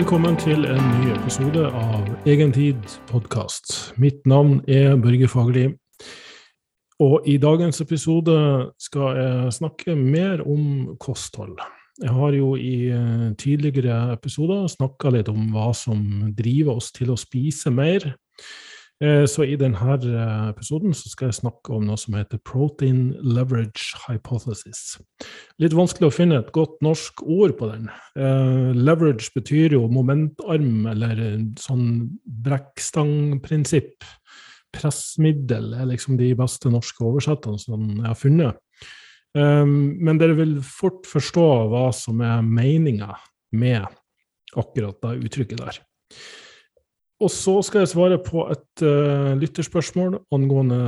Velkommen til en ny episode av Egentid podkast. Mitt navn er Børge Fagerli. Og i dagens episode skal jeg snakke mer om kosthold. Jeg har jo i eh, tidligere episoder snakka litt om hva som driver oss til å spise mer. Eh, så i denne eh, episoden skal jeg snakke om noe som heter protein leverage hypothesis. Litt vanskelig å finne et godt norsk ord på den. Eh, leverage betyr jo momentarm, eller sånn brekkstangprinsipp. Pressmiddel er liksom de beste norske oversettene som jeg har funnet. Men dere vil fort forstå hva som er meninga med akkurat det uttrykket der. Og så skal jeg svare på et uh, lytterspørsmål angående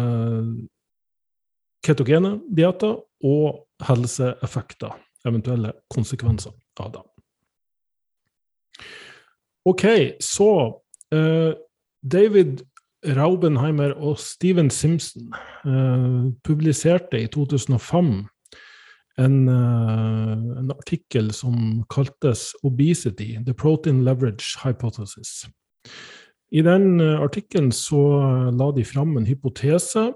ketogene dietter og helseeffekter, eventuelle konsekvenser av det. OK, så uh, David Raubenheimer og Steven Simpson uh, publiserte i 2005 en, en, artikkel som kaltes 'Obesity the protein leverage hypothesis'. I den eh, artikkelen så eh, la de fram en hypotese,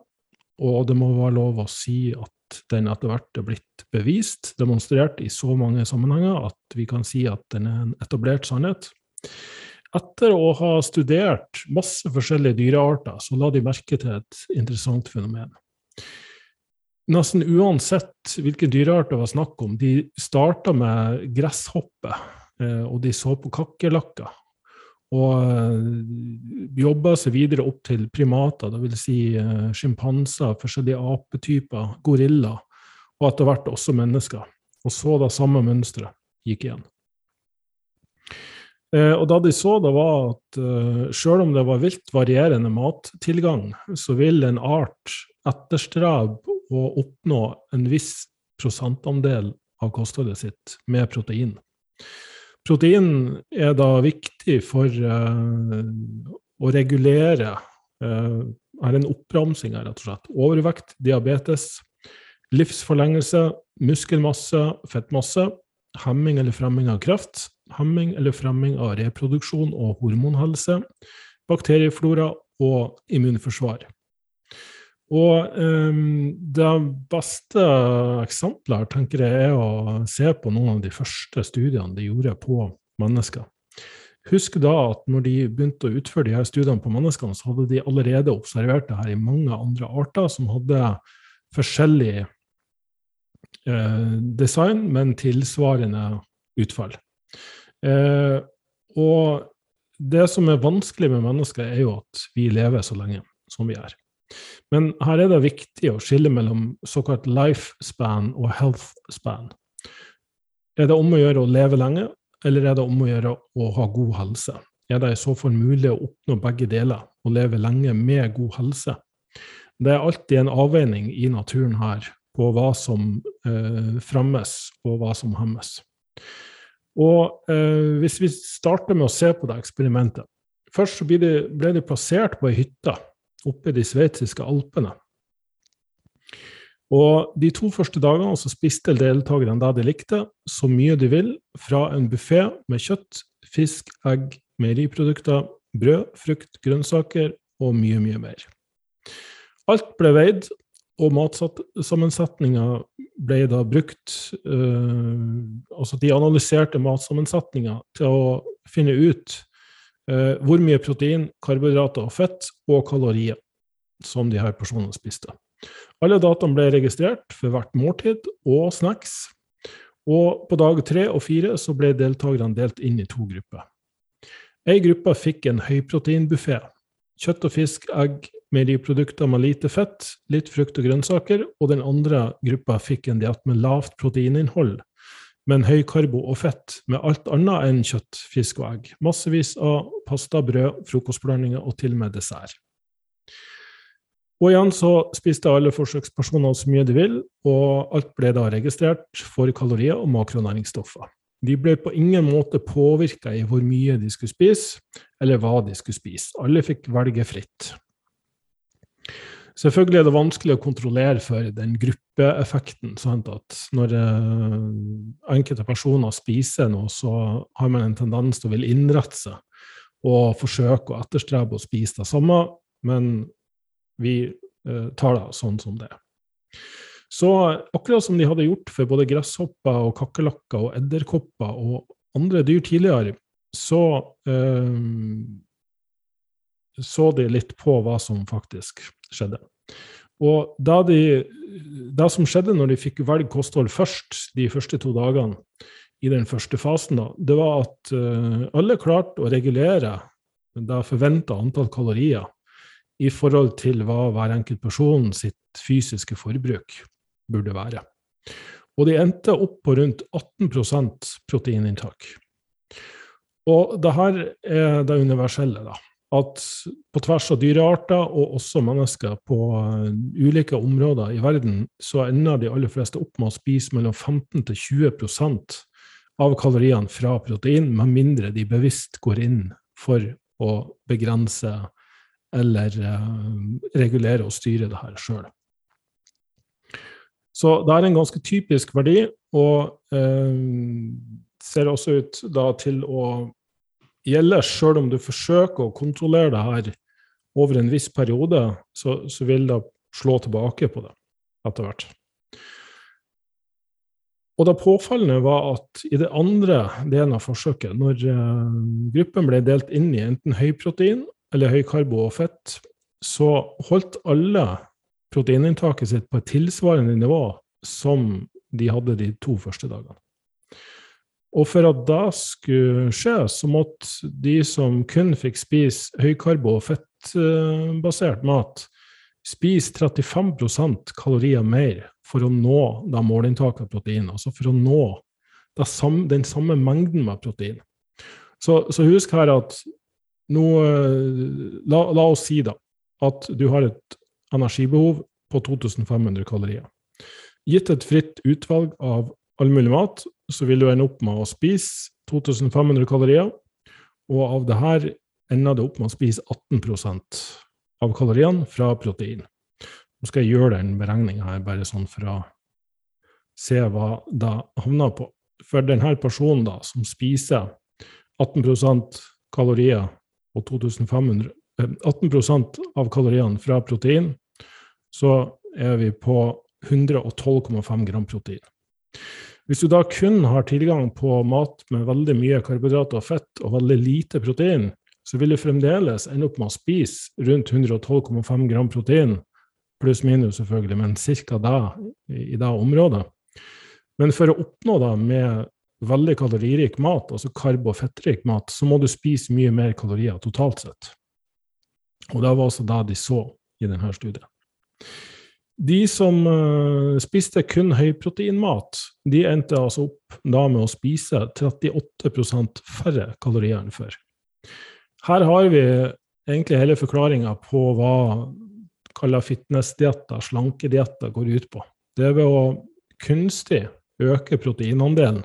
og det må være lov å si at den etter hvert er blitt bevist, demonstrert i så mange sammenhenger at vi kan si at den er en etablert sannhet. Etter å ha studert masse forskjellige dyrearter, så la de merke til et interessant fenomen. Nesten uansett hvilke dyrearter det var snakk om, de starta med gresshoppe, eh, og de så på kakerlakker. Og eh, jobba seg videre opp til primater, dvs. Si, uh, sjimpanser, forskjellige apetyper, gorilla, og etter hvert også mennesker. Og så da samme mønsteret gikk igjen. Uh, og da de så det, var at sjøl om det var vilt varierende mattilgang, så vil en art etterstrebe å oppnå en viss prosentandel av kostholdet sitt med protein. Protein er da viktig for uh, å regulere uh, er en oppramsing her, rett og slett. Overvekt, diabetes, livsforlengelse, muskelmasse, fettmasse, hemming eller fremming av kreft, hemming eller fremming av reproduksjon og hormonhelse, bakterieflora og immunforsvar. Og um, det beste eksempelet her, tenker jeg, er å se på noen av de første studiene de gjorde på mennesker. Husk da at når de begynte å utføre de her studiene på menneskene, så hadde de allerede observert det her i mange andre arter som hadde forskjellig eh, design, men tilsvarende utfall. Eh, og det som er vanskelig med mennesker, er jo at vi lever så lenge som vi er. Men her er det viktig å skille mellom såkalt lifespan og healthspan. Er det om å gjøre å leve lenge, eller er det om å gjøre å ha god helse? Er det i så fall mulig å oppnå begge deler, og leve lenge med god helse? Det er alltid en avveining i naturen her på hva som eh, fremmes, og hva som hemmes. Og eh, Hvis vi starter med å se på det eksperimentet Først så ble de, ble de plassert på ei hytte oppe i de sveitsiske alpene. Og De to første dagene så spiste deltakerne det de likte, så mye de vil, fra en buffé med kjøtt, fisk, egg, meieriprodukter, brød, frukt, grønnsaker og mye, mye mer. Alt ble veid, og matsammensetninga ble da brukt øh, Altså, de analyserte matsammensetninga til å finne ut eh, hvor mye protein, karbohydrater og fett og kalorier som de her personene spiste. Alle dataene ble registrert for hvert måltid og snacks. Og på dag tre og fire så ble deltakerne delt inn i to grupper. Ei gruppe fikk en høyproteinbuffé. Kjøtt og fisk, egg, meieriprodukter med lite fett, litt frukt og grønnsaker, og den andre gruppa fikk en diett med lavt proteininnhold, men høy karbo og fett med alt annet enn kjøtt, fisk og egg. Massevis av pasta, brød, frokostblandinger og til og med dessert. Og igjen så spiste alle forsøkspersoner så mye de vil, og alt ble da registrert for kalorier og makronæringsstoffer. De ble på ingen måte påvirka i hvor mye de skulle spise, eller hva de skulle spise. Alle fikk velge fritt. Selvfølgelig er det vanskelig å kontrollere for den gruppeeffekten. Sant? At når eh, enkelte personer spiser noe, så har man en tendens til å ville innrette seg og forsøke å etterstrebe å spise det samme, men vi eh, tar det sånn som det er. Så akkurat som de hadde gjort for både gresshopper og kakerlakker og edderkopper og andre dyr tidligere, så eh, så de litt på hva som faktisk skjedde. Og da de, det som skjedde når de fikk velge kosthold først, de første to dagene i den første fasen, da, det var at uh, alle klarte å regulere det forventa antall kalorier i forhold til hva hver enkelt person sitt fysiske forbruk burde være. Og de endte opp på rundt 18% proteininntak. Og det her er det universelle, da at på tvers av dyrearter og også mennesker på uh, ulike områder i verden, så ender de aller fleste opp med å spise mellom 15 til 20% av kaloriene fra protein, med mindre de bevisst går inn for å begrense eller uh, regulere og styre det her sjøl. Så det er en ganske typisk verdi, og uh, ser også ut da til å gjelder, sjøl om du forsøker å kontrollere det her over en viss periode, så, så vil det slå tilbake på det etter hvert. Og det påfallende var at i det andre delen av forsøket, når uh, gruppen ble delt inn i enten høyprotein eller høykarbo og fett, så holdt alle proteininntaket sitt på et tilsvarende nivå som de hadde de to første dagene. Og for at det skulle skje, så måtte de som kun fikk spise høykarbo- og fettbasert mat, spise 35% kalorier mer for å nå da målinntaket av protein. Altså for å nå samme, den samme mengden med protein. Så, så husk her at nå la, la, oss si da at du har et energibehov på 2500 kalorier. Gitt et fritt utvalg av all mulig mat, så vil du ende opp med å spise 2500 kalorier. Og av det her ender det opp med å spise 18% av kaloriene fra protein. Nå skal jeg gjøre den beregninga her, bare sånn for å se hva det havner på. For denne personen da, som spiser 18% kalorier og 2500 18 eh, av kaloriene fra protein, så er vi på 112,5 gram protein. Hvis du da kun har tilgang på mat med veldig mye karbohydrater og fett og veldig lite protein, så vil du fremdeles ende opp med å spise rundt 112,5 gram protein, pluss minus selvfølgelig, men ca. det i det området. Men for å oppnå det med veldig kaloririk mat, altså karbo- og fettrik mat, så må du spise mye mer kalorier totalt sett. Og det var også det de så i denne studien. De som uh, spiste kun høyproteinmat, de endte altså opp da med å spise 38% færre kalorier enn før. Her har vi egentlig hele forklaringa på hva kalla fitnessdietter, slankedietter, går ut på. Det er ved å kunstig øke proteinandelen,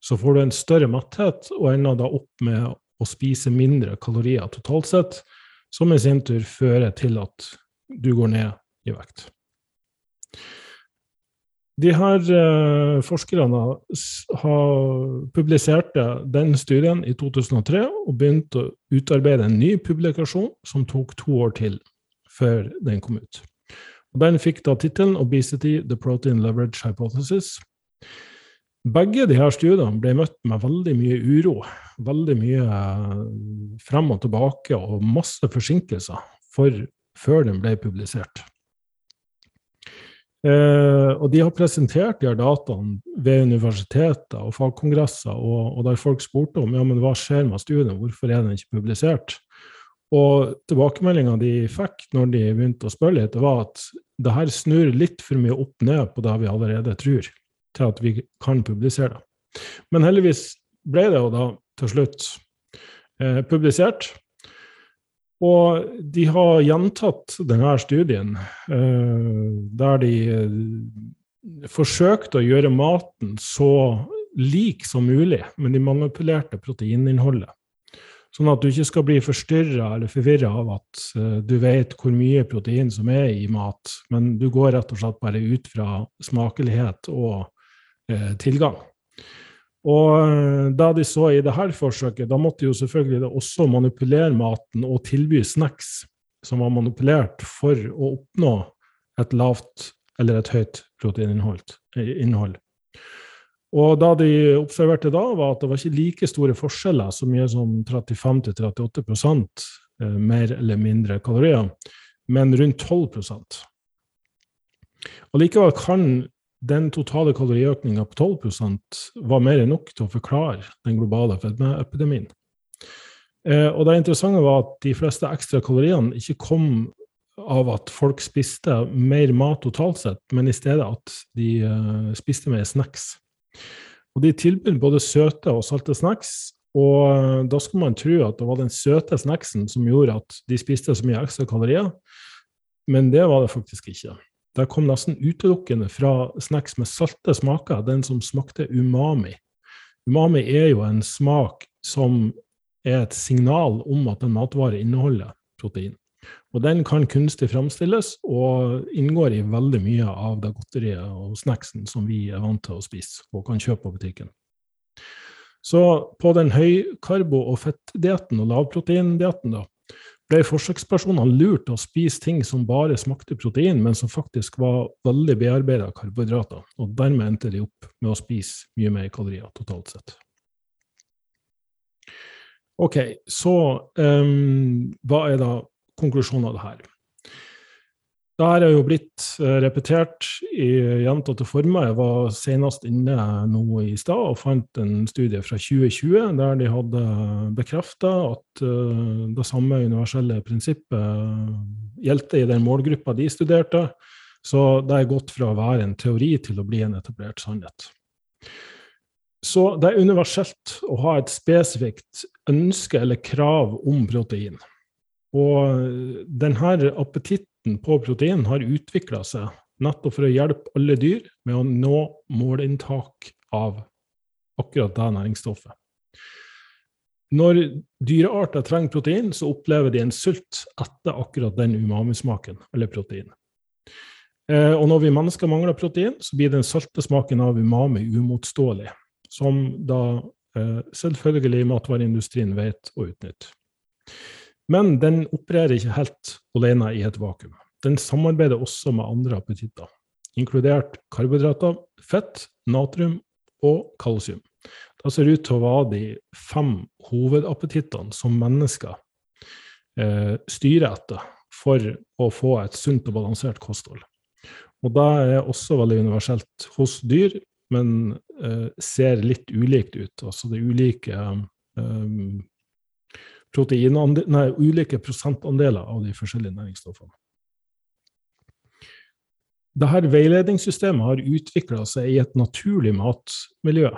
så får du en større matthet og ender da opp med å spise mindre kalorier totalt sett, som i sin tur fører til at du går ned i vekt. De her uh, forskerne har publiserte den studien i 2003 og begynte å utarbeide en ny publikasjon som tok to år til før den kom ut. Og den fikk da tittelen 'Obesity the Protein Leverage Hypothesis'. Begge de her studiene ble møtt med veldig mye uro, veldig mye eh, frem og tilbake og masse forsinkelser for, før den ble publisert. Eh, og de har presentert de her dataene ved universiteter og fagkongresser, og, og der folk spurte om ja, men hva skjer med studien, hvorfor er den ikke publisert? Og tilbakemeldinga de fikk når de begynte å spørre litt, var at det her snur litt for mye opp ned på det vi allerede tror, til at vi kan publisere det. Men heldigvis ble det jo da til slutt eh, publisert. Og de har gjentatt denne studien, eh, der de eh, forsøkte å gjøre maten så lik som mulig, men de manipulerte proteininnholdet. Sånn at du ikke skal bli forstyrra eller forvirra av at uh, du vet hvor mye protein som er i mat, men du går rett og slett bare ut fra smakelighet og tilgang. Og uh, da de så i dette forsøket, da måtte de jo selvfølgelig også manipulere maten og tilby snacks som var manipulert for å oppnå et lavt eller et høyt proteininnhold. Og da de observerte da, var at det var ikke like store forskjeller, så mye som 35-38 eh, mer eller mindre kalorier, men rundt 12% Og Likevel kan den totale kaloriøkninga på 12% var mer enn nok til å forklare den globale fedmeepidemien. Eh, og det interessante var at de fleste ekstra kaloriene ikke kom av at folk spiste mer mat totalt sett, men i stedet at de uh, spiste mer snacks. Og De tilbød både søte og salte snacks, og uh, da skulle man tro at det var den søte snacksen som gjorde at de spiste så mye ekstra kalorier, men det var det faktisk ikke. Det kom nesten utelukkende fra snacks med salte smaker, den som smakte umami. Umami er jo en smak som er et signal om at en matvare inneholder protein. Og den kan kunstig framstilles og inngår i veldig mye av det godteriet og snacksen som vi er vant til å spise og kan kjøpe på butikken. Så på den høykarbo- og fettdietten og lavproteindietten da, ble forsøkspersonene lurt til å spise ting som bare smakte protein, men som faktisk var veldig bearbeida karbohydrater. Og dermed endte de opp med å spise mye mer kalorier totalt sett. Ok, så um, hva er da konklusjonen av det her. Det her er jo blitt eh, repetert i gjentatte former. Jeg var senest inne nå i stad og fant en studie fra 2020 der de hadde bekrefta at eh, det samme universelle prinsippet gjeldte i den målgruppa de studerte. Så det er gått fra å være en teori til å bli en etablert sannhet. Så det er universelt å ha et spesifikt ønske eller krav om protein. Og denne appetitten på protein har utvikla seg nettopp for å hjelpe alle dyr med å nå målinntak av akkurat det næringsstoffet. Når dyrearter trenger protein, så opplever de en sult etter akkurat den umamismaken, eller protein. Eh, og når vi mennesker mangler protein, så blir den salte smaken av umami umotståelig, som da eh, selvfølgelig matvareindustrien vet å utnytte. Men den opererer ikke helt alene i et vakuum. Den samarbeider også med andre appetitter, inkludert karbohydrater, fett, natrium og kalsium. Det ser ut til å være de fem hovedappetittene som mennesker eh, styrer etter for å få et sunt og balansert kosthold. Og det er også veldig universelt hos dyr, men eh, ser litt ulikt ut. Altså det er ulike eh, nei, ulike prosentandeler av de forskjellige næringsstoffene. Dette veiledningssystemet har utvikla seg i et naturlig matmiljø.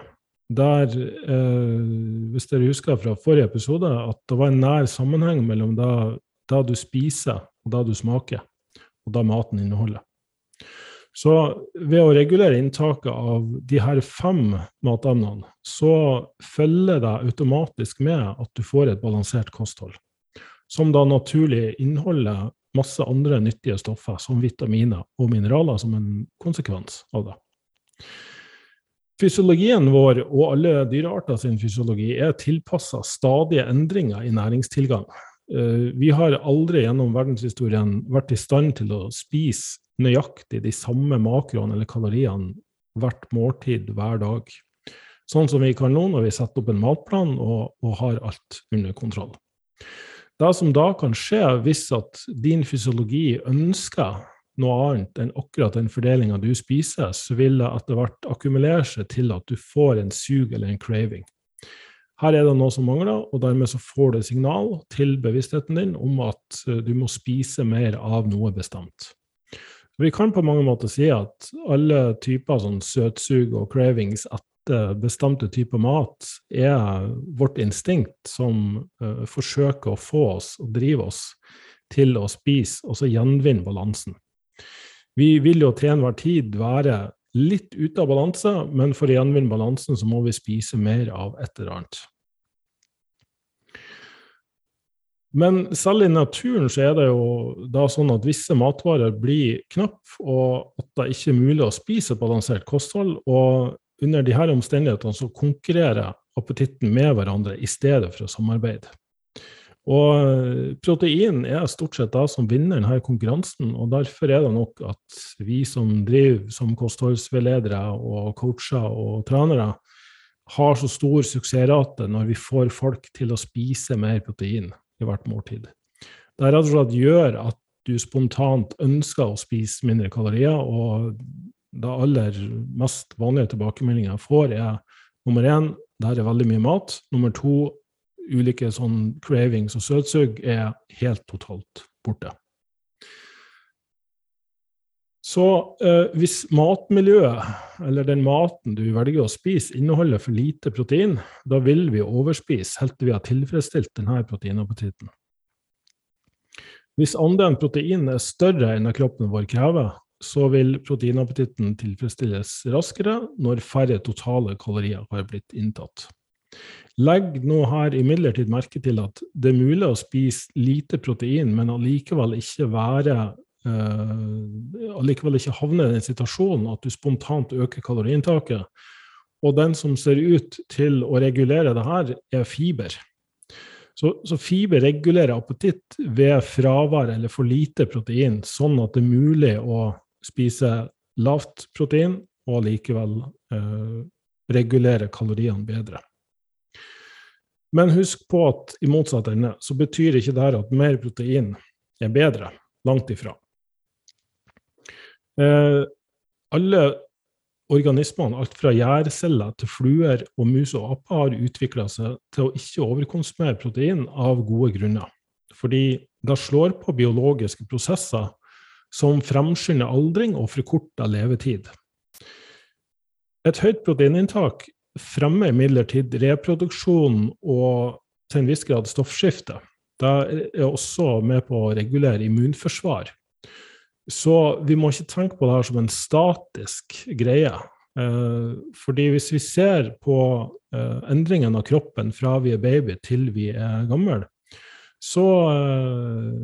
Der, eh, hvis dere husker fra forrige episode, at det var en nær sammenheng mellom det du spiser, og det du smaker, og det maten inneholder. Så ved å regulere inntaket av de her fem matemnene, så følger det automatisk med at du får et balansert kosthold. Som da naturlig inneholder masse andre nyttige stoffer, som vitaminer og mineraler, som en konsekvens av det. Fysiologien vår og alle dyrearter sin fysiologi er tilpassa stadige endringer i næringstilgang. Eh, vi har aldri gjennom verdenshistorien vært i stand til å spise nøyaktig de samme makroene eller kaloriene hvert måltid hver dag. Sånn som vi kan nå når vi setter opp en matplan og, og har alt under kontroll. Det som da kan skje, hvis at din fysiologi ønsker noe annet enn akkurat den fordelinga du spiser, så vil det etter hvert akkumulere seg til at du får en sug eller en craving. Her er det noe som mangler, og dermed så får du signal til bevisstheten din om at du må spise mer av noe bestemt. Vi kan på mange måter si at alle typer sånn søtsug og cravings etter bestemte typer mat er vårt instinkt som uh, forsøker å få oss og drive oss til å spise, og så gjenvinne balansen. Vi vil jo til enhver tid være litt ute av balanse, men for å gjenvinne balansen så må vi spise mer av et eller annet. Men selv i naturen så er det jo da sånn at visse matvarer blir knapp, og at det ikke er mulig å spise balansert kosthold. Og under disse omstendighetene så konkurrerer appetitten med hverandre i stedet for å samarbeide. Og protein er stort sett da som vinner denne konkurransen, og derfor er det nok at vi som driver som kostholdsveiledere og coacher og trenere, har så stor suksessrate når vi får folk til å spise mer protein i hvert måltid. Det rett og slett gjør at du spontant ønsker å spise mindre kalorier, og det aller mest vanlige tilbakemeldinga jeg får, er nummer én det her er veldig mye mat. Nummer to ulike sånn cravings og søtsug er helt totalt borte. Så eh, hvis matmiljøet, eller den maten du velger å spise, inneholder for lite protein, da vil vi overspise helt til vi har tilfredsstilt denne proteinappetitten. Hvis andelen protein er større enn det kroppen vår krever, så vil proteinappetitten tilfredsstilles raskere når færre totale kalorier har blitt inntatt. Legg nå her imidlertid merke til at det er mulig å spise lite protein, men allikevel ikke være allikevel ikke havner i den situasjonen at du spontant øker kaloriinntaket. Og den som ser ut til å regulere det her, er fiber. Så, så, fiber regulerer appetitt ved fravær eller for lite protein, sånn at det er mulig å spise lavt protein og likevel eh, regulere kaloriene bedre. Men husk på at i motsatt ende så betyr ikke det at mer protein er bedre. Langt ifra. Eh, alle organismene, alt fra gjærceller til fluer og mus og aper, har utvikla seg til å ikke overkonsumere protein av gode grunner. Fordi det slår på biologiske prosesser som fremskynder aldring og forkorter levetid. Et høyt proteininntak fremmer imidlertid reproduksjon og til en viss grad stoffskifte. Det er også med på å regulere immunforsvar. Så vi må ikke tenke på det her som en statisk greie. Eh, fordi hvis vi ser på eh, endringen av kroppen fra vi er baby til vi er gammel, så eh,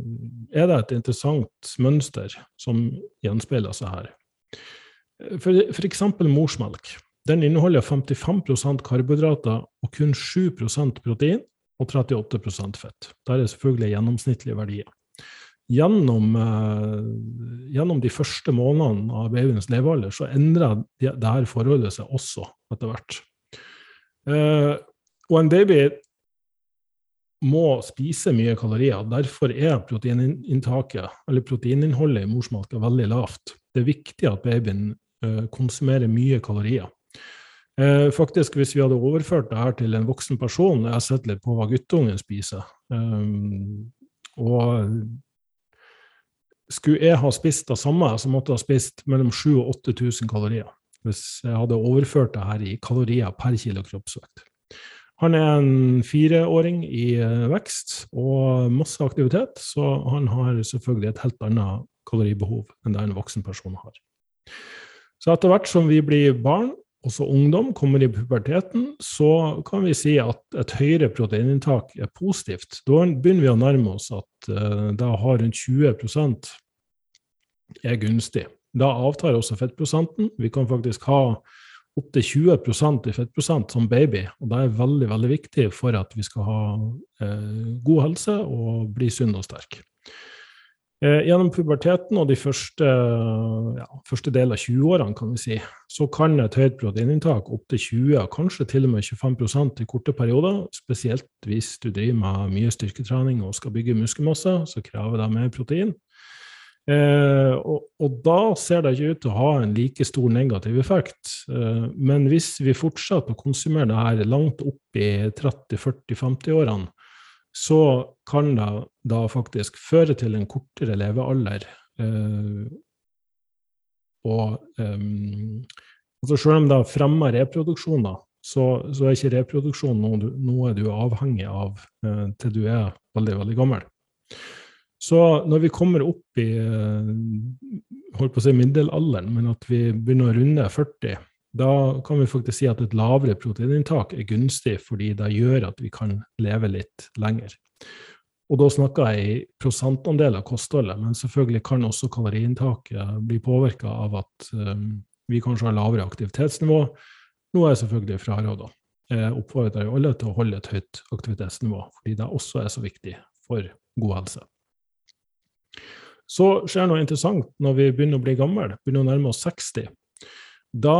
er det et interessant mønster som gjenspeiler seg her. F.eks. morsmelk. Den inneholder 55% karbohydrater og kun 7% protein og 38% fett. Det er selvfølgelig gjennomsnittlige verdier. Gjennom, eh, gjennom, de første månedene av babyens levealder så endrer dette forholdet seg også etter hvert. Eh, og en baby må spise mye kalorier. Derfor er proteininntaket, eller proteininnholdet i morsmelka veldig lavt. Det er viktig at babyen uh, konsumerer mye kalorier. Uh, faktisk, hvis vi hadde overført det her til en voksen person, jeg har sett litt på hva guttungen spiser um, Og skulle jeg ha spist det samme, så måtte jeg ha spist mellom 7000 og 8000 kalorier. Hvis jeg hadde overført det her i kalorier per kilo kroppsvekt. Han er en fireåring i eh, vekst og masse aktivitet, så han har selvfølgelig et helt annet kaloribehov enn det en voksen person har. Så etter hvert som vi blir barn, også ungdom, kommer i puberteten, så kan vi si at et høyere proteininntak er positivt. Da begynner vi å nærme oss at det har rundt 20 er gunstig. Da avtar også fettprosenten. Vi kan faktisk ha opptil 20% i fettprosent som baby. Og det er veldig veldig viktig for at vi skal ha eh, god helse og bli sunn og sterk. Eh, gjennom puberteten og de første, ja, første del av 20-årene kan vi si, så kan et høyt proteininntak opptil 20, kanskje til og med 25% i korte perioder, spesielt hvis du driver med mye styrketrening og skal bygge muskelmasse, så krever det mer protein. Eh, og, og, da ser det ikke ut til å ha en like stor negativ effekt. Eh, men hvis vi fortsetter å konsumere det her langt opp i 30-40-50-årene, så kan det da faktisk føre til en kortere levealder. Eh, og altså selv om det fremmer reproduksjon, da, så, så, er ikke reproduksjon noe, noe du er avhengig av eh, til du er veldig, veldig gammel. Så når vi kommer opp i eh, holdt på å si middelalderen, men at vi begynner å runde 40, da kan vi faktisk si at et lavere proteininntak er gunstig, fordi det gjør at vi kan leve litt lenger. Og da snakker jeg i prosentandel av kostholdet, men selvfølgelig kan også kaloriinntaket bli påvirka av at um, vi kanskje har lavere aktivitetsnivå, noe jeg selvfølgelig fraråder. Jeg oppfordrer alle til å holde et høyt aktivitetsnivå, fordi det også er så viktig for god helse. Så skjer noe interessant når vi begynner å bli gamle, begynner å nærme oss 60. Da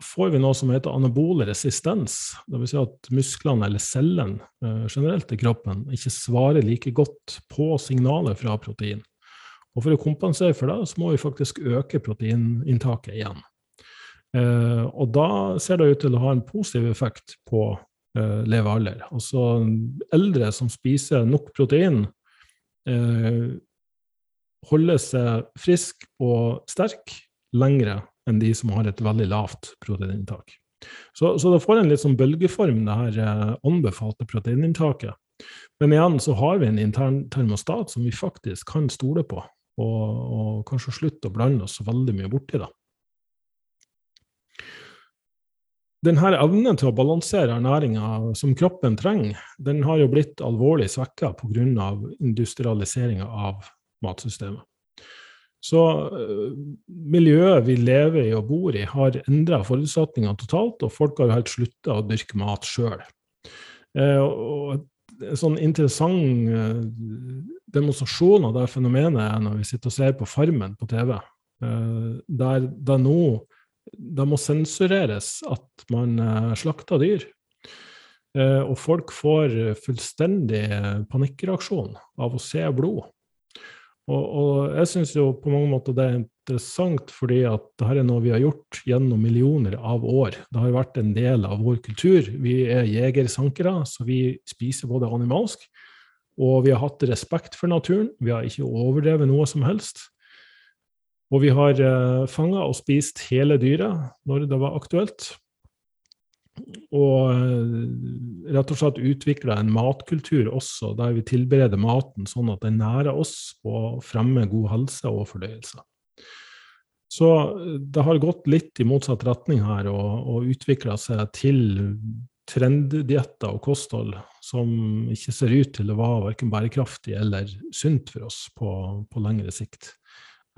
får vi noe som heter anabol resistens. Dvs. Si at musklene eller cellene eh, generelt i kroppen ikke svarer like godt på signalet fra protein. Og For å kompensere for det, så må vi faktisk øke proteininntaket igjen. Eh, og da ser det ut til å ha en positiv effekt på eh, levealder. Altså eldre som spiser nok protein, holder seg frisk og sterk lengre enn de som har et veldig lavt proteininntak. Så, så det får en litt sånn bølgeform, det her eh, anbefalte proteininntaket. Men igjen så har vi en intern termostat som vi faktisk kan stole på, og, og kanskje slutte å blande oss veldig mye borti da. Denne evnen til å balansere ernæringa som kroppen trenger, den har jo blitt alvorlig svekka pga. industrialiseringa av matsystemet. Så uh, miljøet vi lever i og bor i, har endra forutsetningene totalt, og folk har helt slutta å dyrke mat sjøl. Eh, en sånn interessant uh, demonstrasjon av det fenomenet er når vi sitter og ser på Farmen på TV, der det nå det må sensureres at man slakter dyr. Og folk får fullstendig panikkreaksjon av å se blod. Og, og jeg syns jo på mange måter det er interessant, fordi at dette er noe vi har gjort gjennom millioner av år. Det har vært en del av vår kultur. Vi er jegersankere, så vi spiser både animalsk, og vi har hatt respekt for naturen. Vi har ikke overdrevet noe som helst. Og vi har eh, fanga og spist hele dyret når det var aktuelt og eh, rett og slett utvikla en matkultur også, der vi tilbereder maten sånn at den nærer oss og fremmer god helse og fordøyelse. Så eh, det har gått litt i motsatt retning her og, og utvikla seg til trenddietter og kosthold som ikke ser ut til å være verken bærekraftig eller sunt for oss på, på lengre sikt.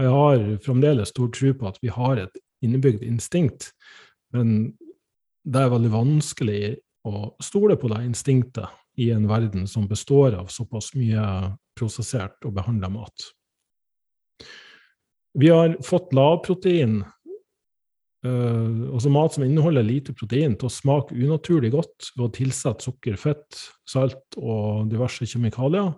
Jeg har fremdeles stor tro på at vi har et innebygd instinkt, men det er veldig vanskelig å stole på det instinktet i en verden som består av såpass mye prosessert og behandla mat. Vi har fått lavprotein, uh, altså mat som inneholder lite protein, til å smake unaturlig godt ved å tilsette sukker, fett, salt og diverse kjemikalier.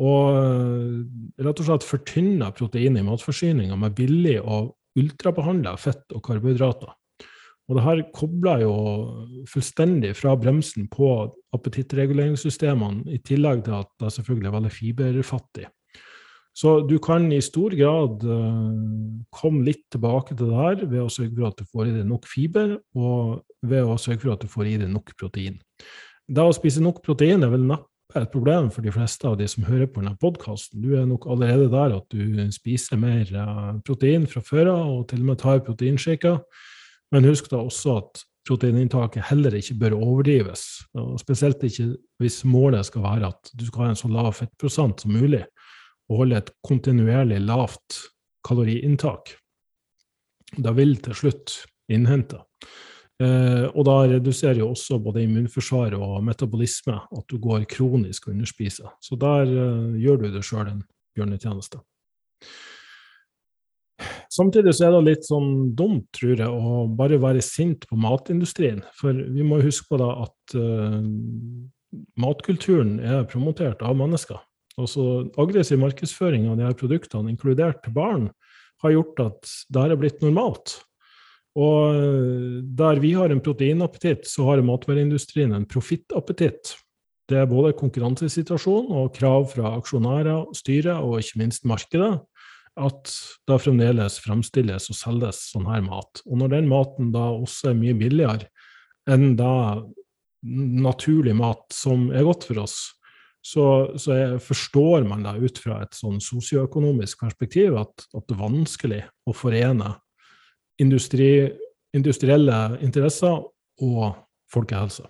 Og uh, rett og slett fortynne proteinet i matforsyninga med billig og ultrabehandla fett og karbohydrater. Og det her kobler jo fullstendig fra bremsen på appetittreguleringssystemene, i tillegg til at det selvfølgelig er veldig fiberfattig. Så du kan i stor grad uh, komme litt tilbake til det her ved å sørge for at du får i deg nok fiber, og ved å sørge for at du får i deg nok protein. Det å spise nok protein er vel neppe et problem for de fleste av de som hører på denne podkasten. Du er nok allerede der at du spiser mer uh, protein fra før av, og til og med tar proteinshaker. Men husk da også at proteininntaket heller ikke bør overdrives. og Spesielt ikke hvis målet skal være at du skal ha en så lav fettprosent som mulig, og holde et kontinuerlig lavt kaloriinntak. Da vil til slutt innhente. Eh, og da reduserer jo også både immunforsvar og metabolisme at du går kronisk og underspiser. Så der eh, gjør du deg sjøl en bjørnetjeneste. Samtidig så er det litt sånn dumt, tror jeg, å bare være sint på matindustrien. For vi må huske på da at uh, matkulturen er promotert av mennesker. Også Aggressiv markedsføring av de her produktene, inkludert til barn, har gjort at det er blitt normalt. Og eh, der vi har en proteinappetitt, så har matvareindustrien en profittappetitt. Det er både konkurransesituasjon og krav fra aksjonærer, styret og ikke minst markedet at det fremdeles fremstilles og selges sånn her mat. Og når den maten da også er mye billigere enn da naturlig mat som er godt for oss, så, så forstår man da ut fra et sånn sosioøkonomisk perspektiv at, at, det er vanskelig å forene industri, industrielle interesser og folkehelse.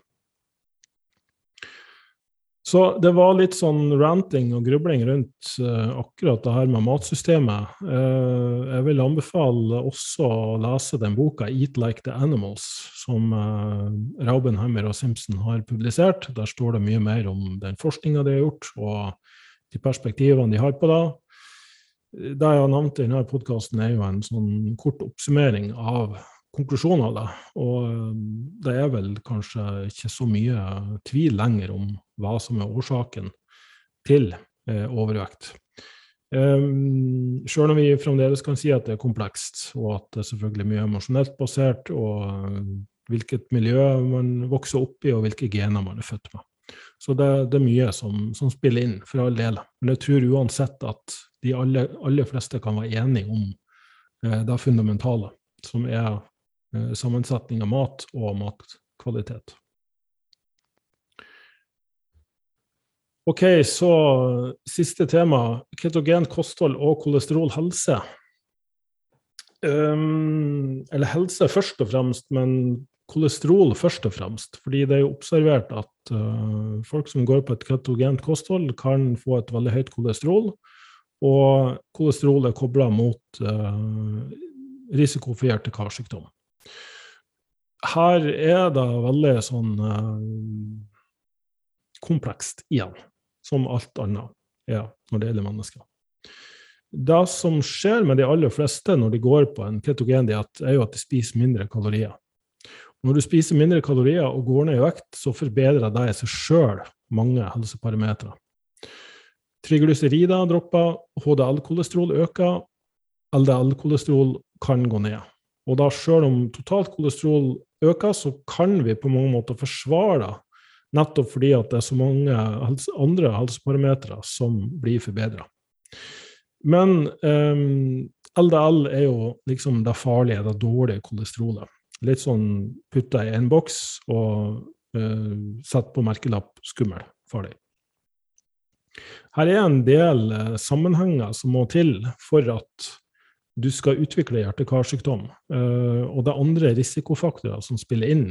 Så det var litt sånn ranting og grubling rundt uh, akkurat det her med matsystemet. Uh, jeg vil anbefale også å lese den boka 'Eat Like the Animals', som uh, Raubenheimer og Simpson har publisert. Der står det mye mer om den forskninga de har gjort, og de perspektivene de har på det. Det jeg har nevnt i denne podkasten, er jo en sånn kort oppsummering av konklusjonen da. Og det er vel kanskje ikke så mye tvil lenger om hva som er årsaken til eh, overvekt. Um, Sjøl om vi fremdeles kan si at det er komplekst, og at det er selvfølgelig mye emosjonelt basert, og hvilket miljø man vokser opp i, og hvilke gener man er født med. Så det, det er mye som, som, spiller inn, for all del. Men jeg tror uansett at de aller, aller fleste kan være enige om eh, det fundamentale, som er sammensetning av mat og matkvalitet. Ok, så siste tema. Ketogent kosthold og kolesterol helse. Um, eller helse først og fremst, men kolesterol først og fremst. Fordi det er jo observert at uh, folk som går på et ketogent kosthold, kan få et veldig høyt kolesterol. Og kolesterol er kobla mot uh, risiko for hjerte-karsykdom. Her er det veldig sånn uh, komplekst igjen som alt annet er når det gjelder mennesker. Det som skjer med de aller fleste når de går på en ketogen diett, er jo at de spiser mindre kalorier. Når du spiser mindre kalorier og går ned i vekt, så forbedrer det i seg sjøl mange helseparametere. Triglycerider dropper, HDL-kolesterol øker, LDL-kolesterol kan gå ned. Og da sjøl om totalt kolesterol øker, så kan vi på mange måter forsvare det Nettopp fordi at det er så mange helse, andre helseparametere som blir forbedra. Men um, ehm, LDL er jo liksom det farlige, det dårlige kolesterolet. Litt sånn putta i en boks og uh, sett på merkelapp 'skummel', farlig. Her er en del uh, sammenhenger som må til for at du skal utvikle hjerte-karsykdom. Uh, og det er andre risikofaktorer som spiller inn.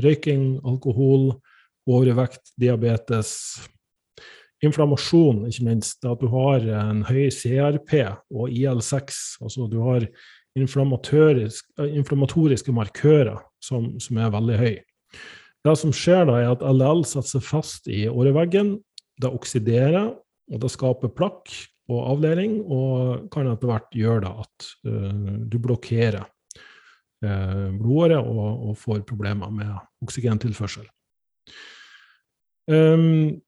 røyking, alkohol, overvekt, diabetes, inflammasjon, ikke minst. At du har en høy CRP og IL6. Altså du har inflammatoriske markører som, som, er veldig høy. Det som skjer da, er at LL setter seg fast i åreveggen. Det oksiderer, og det skaper plakk og avdeling, og kan etter hvert gjøre da at uh, du blokkerer uh, blodåret og, og får problemer med oksygentilførsel. Um,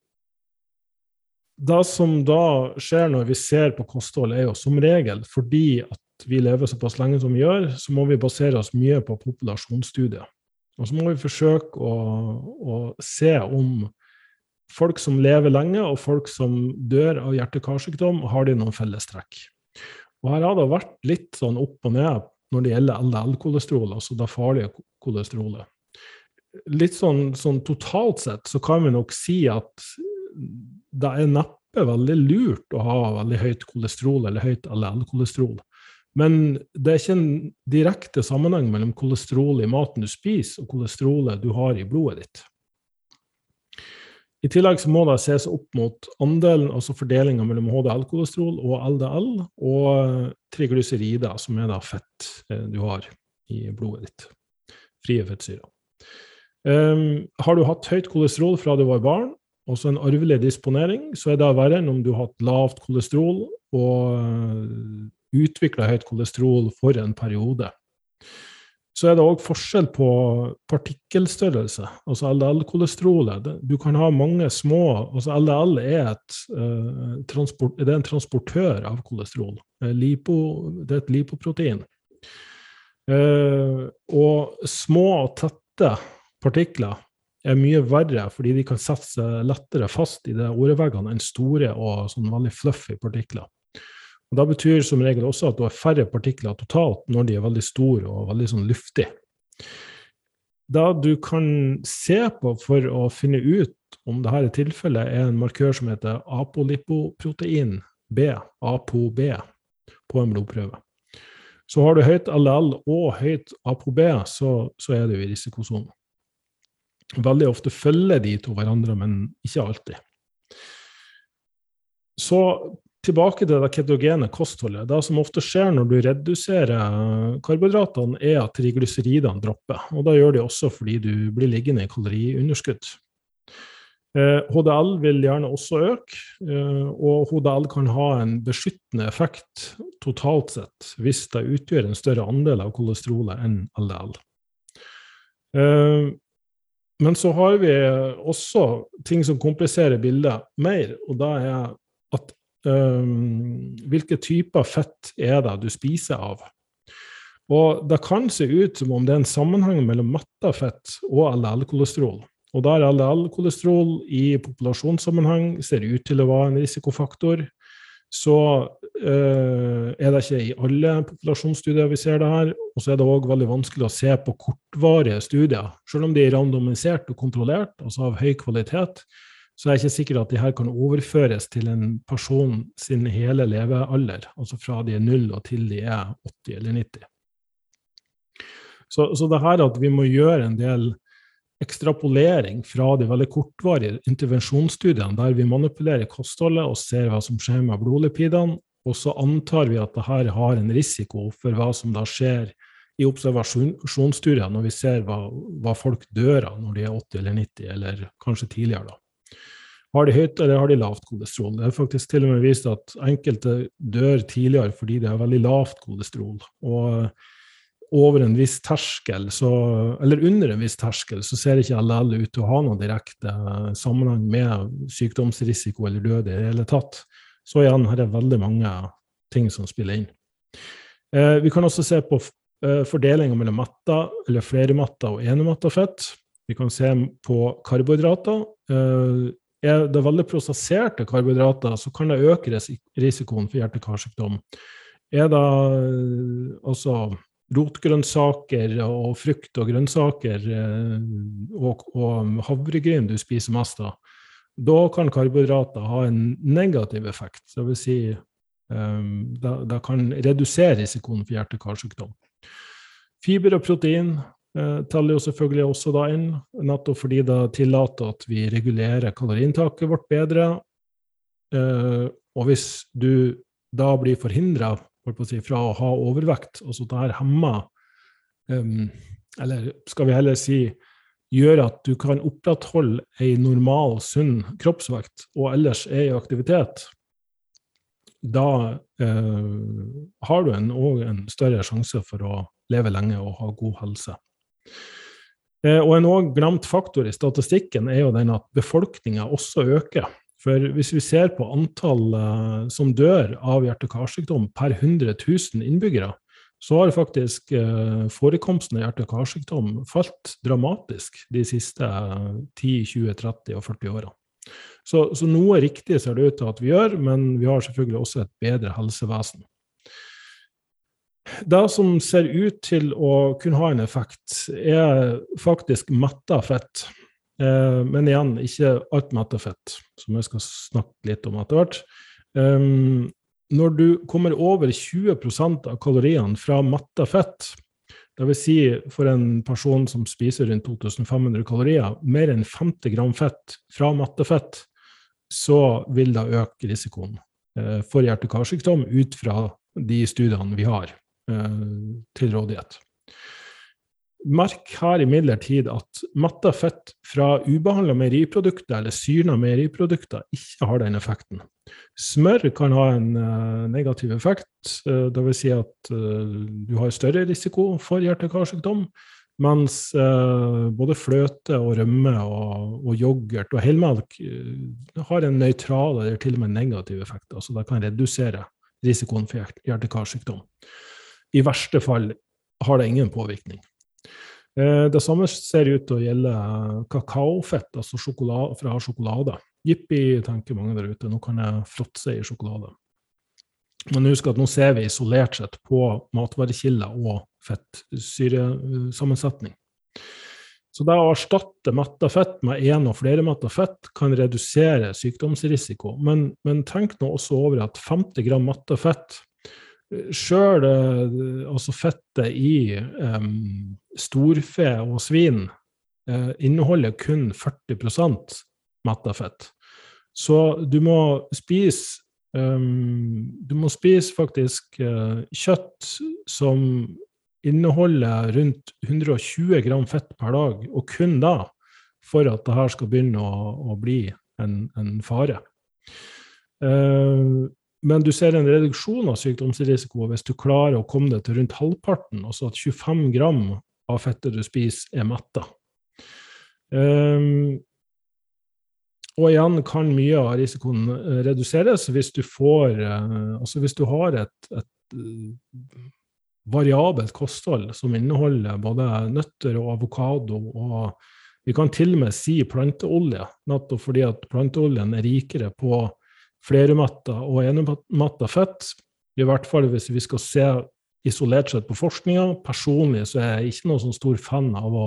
det som da skjer når vi ser på kosthold, er jo som regel fordi at vi lever såpass lenge som vi gjør, så må vi basere oss mye på populasjonsstudier. Og så må vi forsøke å, å se om folk som lever lenge, og folk som dør av hjerte-karsykdom, har de noen fellestrekk. Og her har det vært litt sånn opp og ned når det gjelder LDL-kolesterol, altså det farlige kolesterolet litt sånn, sånn, totalt sett så kan vi nok si at det er neppe veldig lurt å ha veldig høyt kolesterol eller høyt LDL-kolesterol. Men det er ikke en direkte sammenheng mellom kolesterol i maten du spiser, og kolesterolet du har i blodet ditt. I tillegg så må det ses opp mot andelen, altså fordelinga mellom HDL-kolesterol og LDL, og triglycerider, som er da fett eh, du har i blodet ditt. Frie fettsyrer. Um, har du hatt høyt kolesterol fra du var barn, også en arvelig disponering, så er det verre enn om du har hatt lavt kolesterol og eh, utvikla høyt kolesterol for en periode. Så er det òg forskjell på partikkelstørrelse, altså LDL-kolesterolet. Du kan ha mange små altså LDL er, et, uh, transport, er en transportør av kolesterol. Lipo, det er et lipoprotein. Uh, og små og tette partikler er mye verre, fordi de kan sette seg lettere fast i det åreveggene enn store og sånn veldig fluffy partikler. Og Da betyr som regel også at du har færre partikler totalt når de er veldig store og veldig sånn luftige. Det du kan se på for å finne ut om dette er tilfellet, er en markør som heter apolipoprotein B, ApoB, på en blodprøve. Så har du høyt LL og høyt ApoB, så, så er du i risikosonen. Veldig ofte følger de to hverandre, men ikke alltid. Så tilbake til det ketogene kostholdet. Det som ofte skjer når du reduserer karbohydratene, er at triglyseridene dropper. Og da gjør de også fordi du blir liggende i kaloriunderskudd. HDL eh, vil gjerne også øke, eh, og HDL kan ha en beskyttende effekt totalt sett hvis det utgjør en større andel av kolesterolet enn LDL. Eh, men så har vi også ting som kompliserer bildet mer, og det er hvilke typer fett er det du spiser av? Og det kan se ut som om det er en sammenheng mellom metta fett og LDL-kolesterol. Og der LDL-kolesterol i populasjonssammenheng ser ut til å være en risikofaktor. Så uh, er det ikke i alle populasjonsstudier vi ser det her. Og så er det òg veldig vanskelig å se på kortvarige studier. Selv om de er randomisert og kontrollert, altså av høy kvalitet, så er jeg ikke sikker at de her kan overføres til en person sin hele levealder. Altså fra de er null og til de er 80 eller 90. Så, så det her at vi må gjøre en del ekstrapolering fra de veldig kortvarige intervensjonsstudiene der vi manipulerer kostholdet og ser hva som skjer med blodlipidene, og så antar vi at dette har en risiko for hva som da skjer i observasjonsstudier når vi ser hva, hva, folk dør av når de er 80 eller 90, eller kanskje tidligere. da. Har de høyt eller har de lavt kolesterol? Det er faktisk til og med vist at enkelte dør tidligere fordi de har veldig lavt kolesterol. Og over en viss terskel, så, eller under en viss terskel, så ser ikke LL ut til å ha noen direkte sammenheng med sykdomsrisiko eller død i det hele tatt. Så igjen, her er veldig mange ting som spiller inn. Eh, vi kan også se på eh, fordelinga mellom metta, eller flermetta og enemetta fett. Vi kan se på karbohydrater. Eh, er det veldig prosesserte karbohydrater, så kan det øke risikoen for hjerte-karsykdom. Er det altså rotgrønnsaker og frukt og grønnsaker eh, og, og havregryn du spiser mest av, da kan karbohydrater ha en negativ effekt. Det vil si um, det, kan redusere risikoen for hjerte-karsykdom. Fiber og protein eh, teller jo selvfølgelig også da inn, nettopp fordi det tillater at vi regulerer kaloriinntaket vårt bedre. Eh, og hvis du da blir forhindra si, fra å ha overvekt. Altså det her hemmer Eller skal vi heller si gjør at du kan opprettholde ei normal, sunn kroppsvekt og ellers er i aktivitet. Da eh, har du en, en større sjanse for å leve lenge og ha god helse. Uh, og en òg glemt faktor i statistikken er jo den at befolkninga også øker. For hvis vi ser på antall uh, som dør av hjerte-karsykdom per 100 000 innbyggere, så har faktisk uh, forekomsten av hjerte-karsykdom falt dramatisk de siste 10, 20, 30 og 40 årene. Så, så, noe riktig ser det ut til at vi gjør, men vi har selvfølgelig også et bedre helsevesen. Det som ser ut til å kunne ha en effekt, er faktisk metta fett. Eh, men igjen, ikke alt metta fett, som jeg skal snakke litt om etter hvert. Um, når du kommer over 20% av kaloriene fra metta fett, dvs. Si for en person som spiser rundt 2500 kalorier, mer enn 50 gram fett fra mattefett, så vil det øke risikoen eh, for hjerte-karsykdom ut fra de studiene vi har til rådighet. Merk her imidlertid at matta fett fra ubehandla meieriprodukter eller syrna meieriprodukter ikke har den effekten. Smør kan ha en uh, negativ effekt, uh, dvs. Si at du har større risiko for hjerte-karsykdom, mens både fløte og rømme og, og yoghurt og helmelk har en nøytral eller til og med negativ effekt. Altså det kan redusere risikoen for hjerte-karsykdom. I verste fall har det ingen påvirkning. Eh, det samme ser ut til å gjelde kakaofett, altså sjokolade, fra sjokolade. Jippi, tenker mange der ute, nå kan jeg fråtse i sjokolade. Men husk at nå ser vi isolert sett på matvarekilder og fettsyresammensetning. Så det å erstatte metta fett med én og flere metta fett kan redusere sykdomsrisiko. Men, men tenk nå også over at 50 gram metta fett sjøl altså fettet i um, storfe og svin uh, inneholder kun 40 metta fett. Så du må spise um, Du må spise faktisk uh, kjøtt som inneholder rundt 120 gram fett per dag, og kun da, for at det her skal begynne å, å bli en, en fare. Uh, men du ser en reduksjon av sykdomsrisiko hvis du klarer å komme deg til rundt halvparten, altså at 25 gram av fettet du spiser, er metta. Um, og igjen kan mye av risikoen eh, reduseres hvis du får uh, Altså hvis du har et, et uh, variabelt kosthold som inneholder både nøtter og avokado, og vi kan til og med si planteolje, nettopp fordi at planteoljen er rikere på flerumetta og enumetta fett. I hvert fall hvis vi skal se isolert sett på forskninga. Personlig så er jeg ikke noen sånn stor fan av å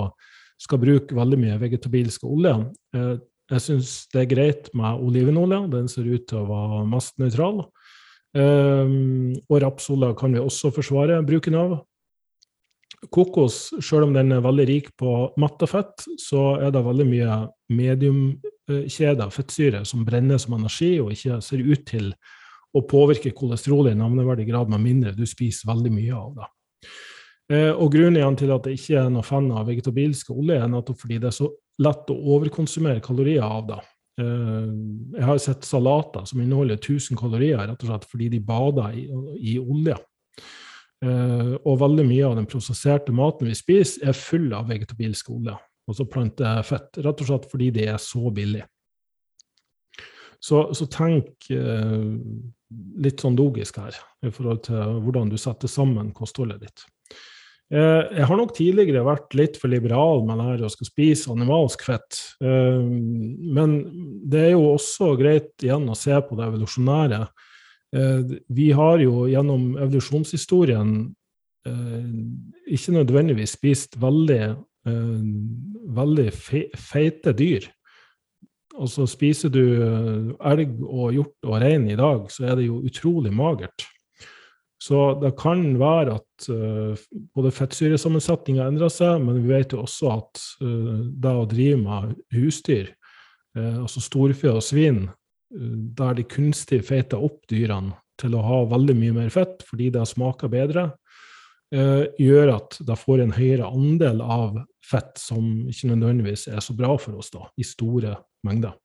skal bruke veldig mye vegetabilsk oljer. Eh, jeg syns det er greit med olivenolje, den ser ut til å være mest nøytral. Um, og rapsolje kan vi også forsvare bruken av. Kokos, selv om den er veldig rik på mattefett, så er det veldig mye mediumkjeder fettsyre som brenner som energi og ikke ser ut til å påvirke kolesterolet i navneverdig grad, med mindre du spiser veldig mye av det. Eh, og Grunnen til at jeg ikke er noen fan av vegetabilske olje, er nettopp fordi det er så lett å overkonsumere kalorier av det. Eh, jeg har sett salater som inneholder 1000 kalorier rett og slett fordi de bader i, i olje. Eh, og veldig mye av den prosesserte maten vi spiser, er full av vegetabilske olje, altså plantefett. Rett og slett fordi det er så billig. Så, så tenk eh, litt sånn logisk her i forhold til hvordan du setter sammen kostholdet ditt. Eh, jeg har nok tidligere vært litt for liberal med det å skal spise animalsk fett. Eh, men det er jo også greit igjen å se på det evolusjonære. Eh, vi har jo gjennom evolusjonshistorien ikke nødvendigvis spist veldig, veldig feite dyr. Og så Spiser du elg og hjort og rein i dag, så er det jo utrolig magert. Så det kan være at uh, både fettsyresammensetninga endrer seg, men vi vet jo også at uh, det å drive med husdyr, uh, altså storfe og svin, der de kunstig feiter opp dyrene til å ha veldig mye mer fett fordi det smaker bedre, gjør at det får en høyere andel av fett som ikke nødvendigvis er så bra for oss da, i store mengder.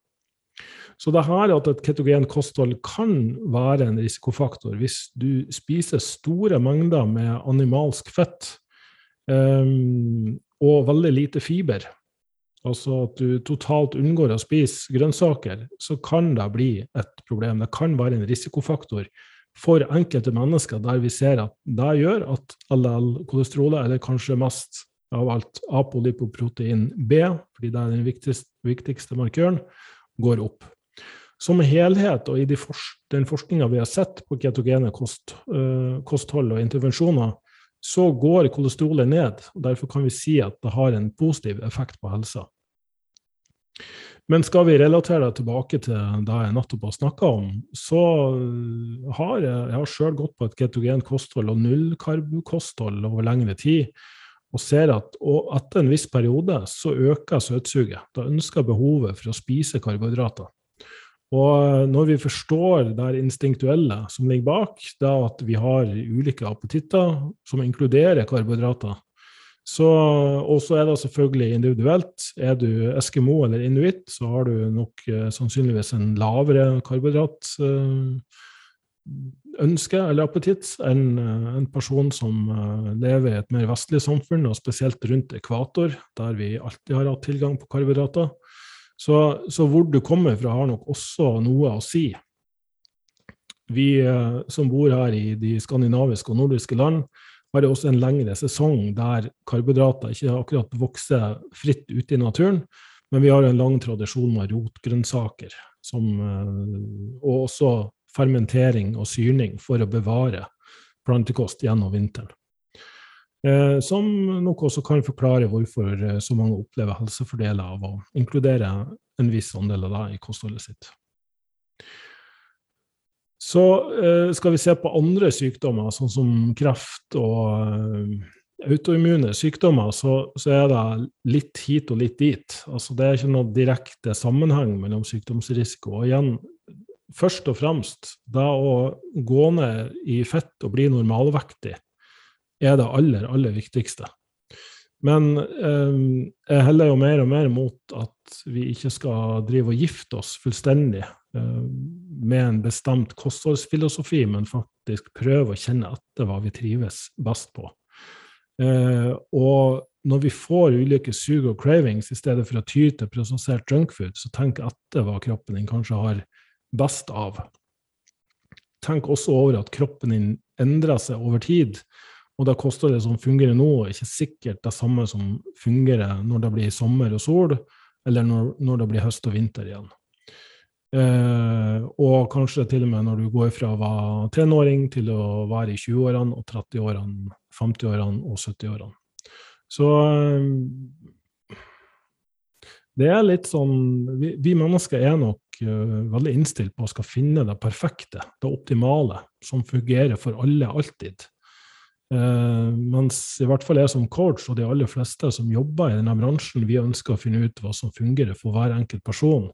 Så det her at et ketogen kosthold kan være en risikofaktor hvis du spiser store mengder med animalsk fett um, og veldig lite fiber, altså at du totalt unngår å spise grønnsaker, så kan det bli et problem. Det kan være en risikofaktor for enkelte mennesker der vi ser at det gjør at LL-kolesterolet, eller kanskje mest av alt apolipoprotein B, fordi det er den viktigste, viktigste markøren, går opp. Som helhet og i de for, den forskninga vi har sett på ketogene kost, uh, kosthold og intervensjoner, så går kolesterolet ned. og Derfor kan vi si at det har en positiv effekt på helsa. Men skal vi relatere det tilbake til det jeg nettopp har snakka om, så har jeg, jeg har sjøl gått på et ketogent kosthold og nullkarbokosthold over lengre tid, og ser at etter en viss periode så øker søtsuget. Da ønsker behovet for å spise karbohydrater. Og når vi forstår det instinktuelle som ligger bak, da at vi har ulike appetitter som inkluderer karbohydrater, så, og så er det selvfølgelig individuelt. Er du eskimo eller inuitt, så har du nok eh, sannsynligvis en lavere karbohydrat. eh, eller appetitt enn eh, en person som eh, lever i et mer vestlig samfunn, og spesielt rundt ekvator, der vi alltid har hatt tilgang på karbohydrater. Så, så, hvor du kommer fra, har nok også noe å si. Vi eh, som bor her i de skandinaviske og nordiske land, har også en lengre sesong der karbohydrater ikke akkurat vokser fritt ute i naturen, men vi har en lang tradisjon med rotgrønnsaker, som, og også fermentering og syrning for å bevare plantekost gjennom vinteren. Eh, som nok også kan forklare hvorfor eh, så mange opplever helsefordeler av å inkludere en viss andel av det i kostholdet sitt. Så eh, skal vi se på andre sykdommer, sånn som kreft og autoimmune sykdommer, så, så, er det litt hit og litt dit. Altså, det er ikke noe direkte sammenheng mellom sykdomsrisiko. Og igjen, først og fremst, da å gå ned i fett og bli normalvektig er det aller, aller viktigste. Men eh, jeg heller jo mer og mer mot at vi ikke skal drive og gifte oss fullstendig eh, med en bestemt kostholdsfilosofi, men faktisk prøve å kjenne etter hva vi trives best på. Eh, og når vi får ulike sug og cravings, i stedet for å ty til prosessert junkfood, så tenk etter hva kroppen din kanskje har best av. Tenk også over at kroppen din endrer seg over tid og da koster det som fungerer nå, ikke sikkert det samme som fungerer når det blir sommer og sol, eller når, når det blir høst og vinter igjen. Eh, og kanskje til og med når du går fra å være tenåring til å være i 20-årene og 30-årene, 50-årene og 70-årene. Så eh, det er litt sånn Vi, vi mennesker er nok veldig innstilt på å skal finne det perfekte, det optimale, som fungerer for alle alltid. Uh, mens i hvert fall jeg som coach og de aller fleste som jobber i denne bransjen, vi ønsker å finne ut hva som fungerer for hver enkelt person.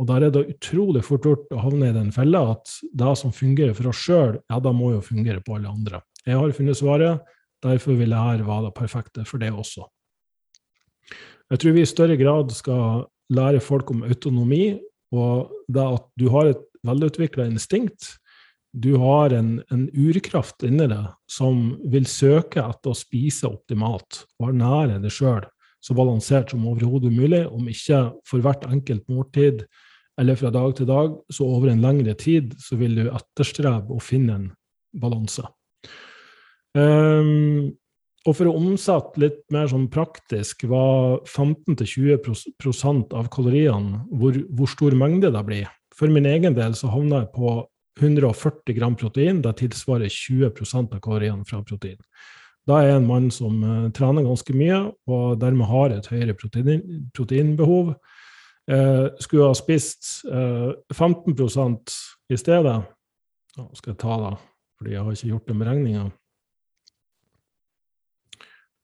Og der er det utrolig fort gjort å havne i den fella at det som fungerer for oss sjøl, ja, da må jo fungere på alle andre. Jeg har funnet svaret, derfor vil jeg her være det perfekte for det også. Jeg tror vi i større grad skal lære folk om autonomi, og det at du har et velutvikla instinkt, du har en, en, urkraft inni deg som vil søke etter å spise optimalt og ernære deg sjøl så balansert som overhodet mulig, om ikke for hvert enkelt måltid eller fra dag til dag, så over en lengre tid så vil du etterstrebe å finne en balanse. Um, og for å omsette litt mer sånn praktisk var 15-20 av kaloriene, hvor, hvor, stor mengde det blir For min egen del så havner jeg på 140 gram protein. Det tilsvarer 20% av kaloriene fra protein. Da er jeg en mann som uh, trener ganske mye, og dermed har et høyere protein, proteinbehov. Uh, skulle ha spist eh, 15% i stedet Nå skal jeg ta det, fordi jeg har ikke gjort den beregninga.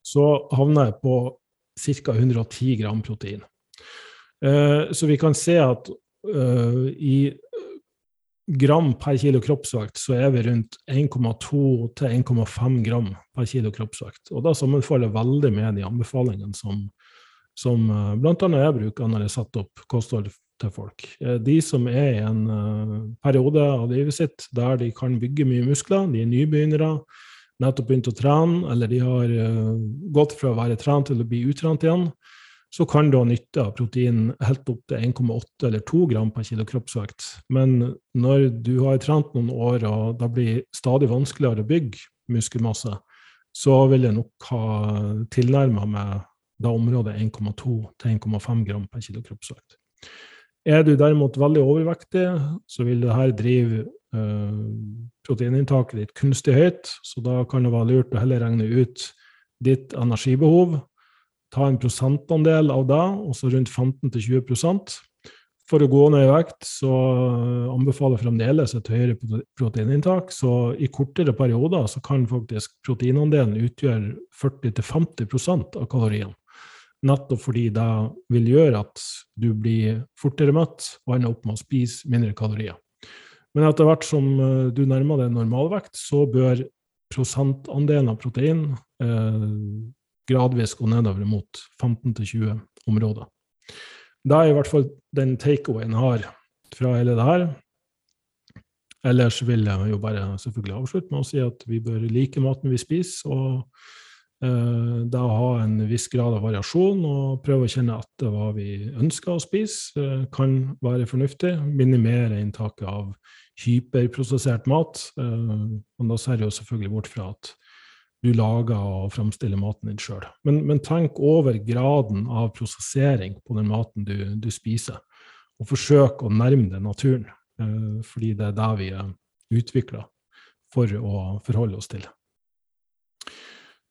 Så havner jeg på ca. 110 gram protein. så vi kan se at i gram per kilo kroppsvekt, så er vi rundt 1,2 til 1,5 gram per kilo kroppsvekt. Og da sammenfaller veldig med de anbefalingene som, som eh, bl.a. jeg bruker når jeg setter opp kosthold til folk. Eh, de som er i en periode av livet sitt der de kan bygge mye muskler, de er nybegynnere, nettopp begynt å trene, eller de har uh, gått fra å være trent til å bli utrent igjen, så kan du ha nytte av protein helt opp til 1,8 eller 2 gram per kilo kroppsvekt. Men når du har trent noen år og det blir stadig vanskeligere å bygge muskelmasse, så vil jeg nok ha tilnærma meg da området 1,2 til 1,5 gram per kilo kroppsvekt. Er du derimot veldig overvektig, så vil det her drive øh, proteininntaket ditt kunstig høyt, så da kan det være lurt å heller regne ut ditt energibehov ta en prosentandel av det, også rundt 15-20% For å gå ned i vekt så anbefaler jeg fremdeles et høyere proteininntak. Så i kortere perioder så kan faktisk proteinandelen utgjøre 40-50% av kaloriene. Nettopp fordi det vil gjøre at du blir fortere mett og ender opp med å spise mindre kalorier. Men etter hvert som eh, du nærmer deg normalvekt, så bør prosentandelen av protein eh, gradvis gå nedover mot 15-20 områder. Det er i hvert fall den takeawayen jeg har fra hele det her. Ellers vil jeg jo bare selvfølgelig avslutte med å si at vi bør like maten vi spiser, og eh, å ha en viss grad av variasjon og prøve å kjenne etter hva vi ønsker å spise, eh, kan være fornuftig. Minimere inntaket av hyperprosessert mat. Eh, men da ser jeg jo selvfølgelig bort fra at du lager og framstiller maten din sjøl. Men, men, tenk over graden av prosessering på den maten du, du spiser, og forsøk å nærme deg naturen, eh, fordi det er det vi er utvikla for å forholde oss til.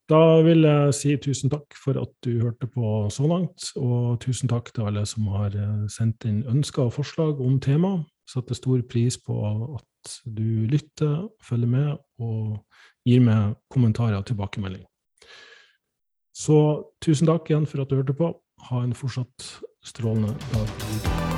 Da vil jeg si tusen takk for at du hørte på så langt, og tusen takk til alle som har eh, sendt inn ønsker og forslag om temaet. Setter stor pris på at du lytter, følger med og gir meg kommentarer og tilbakemelding. Så tusen takk igjen for at du hørte på. Ha en fortsatt strålende dag.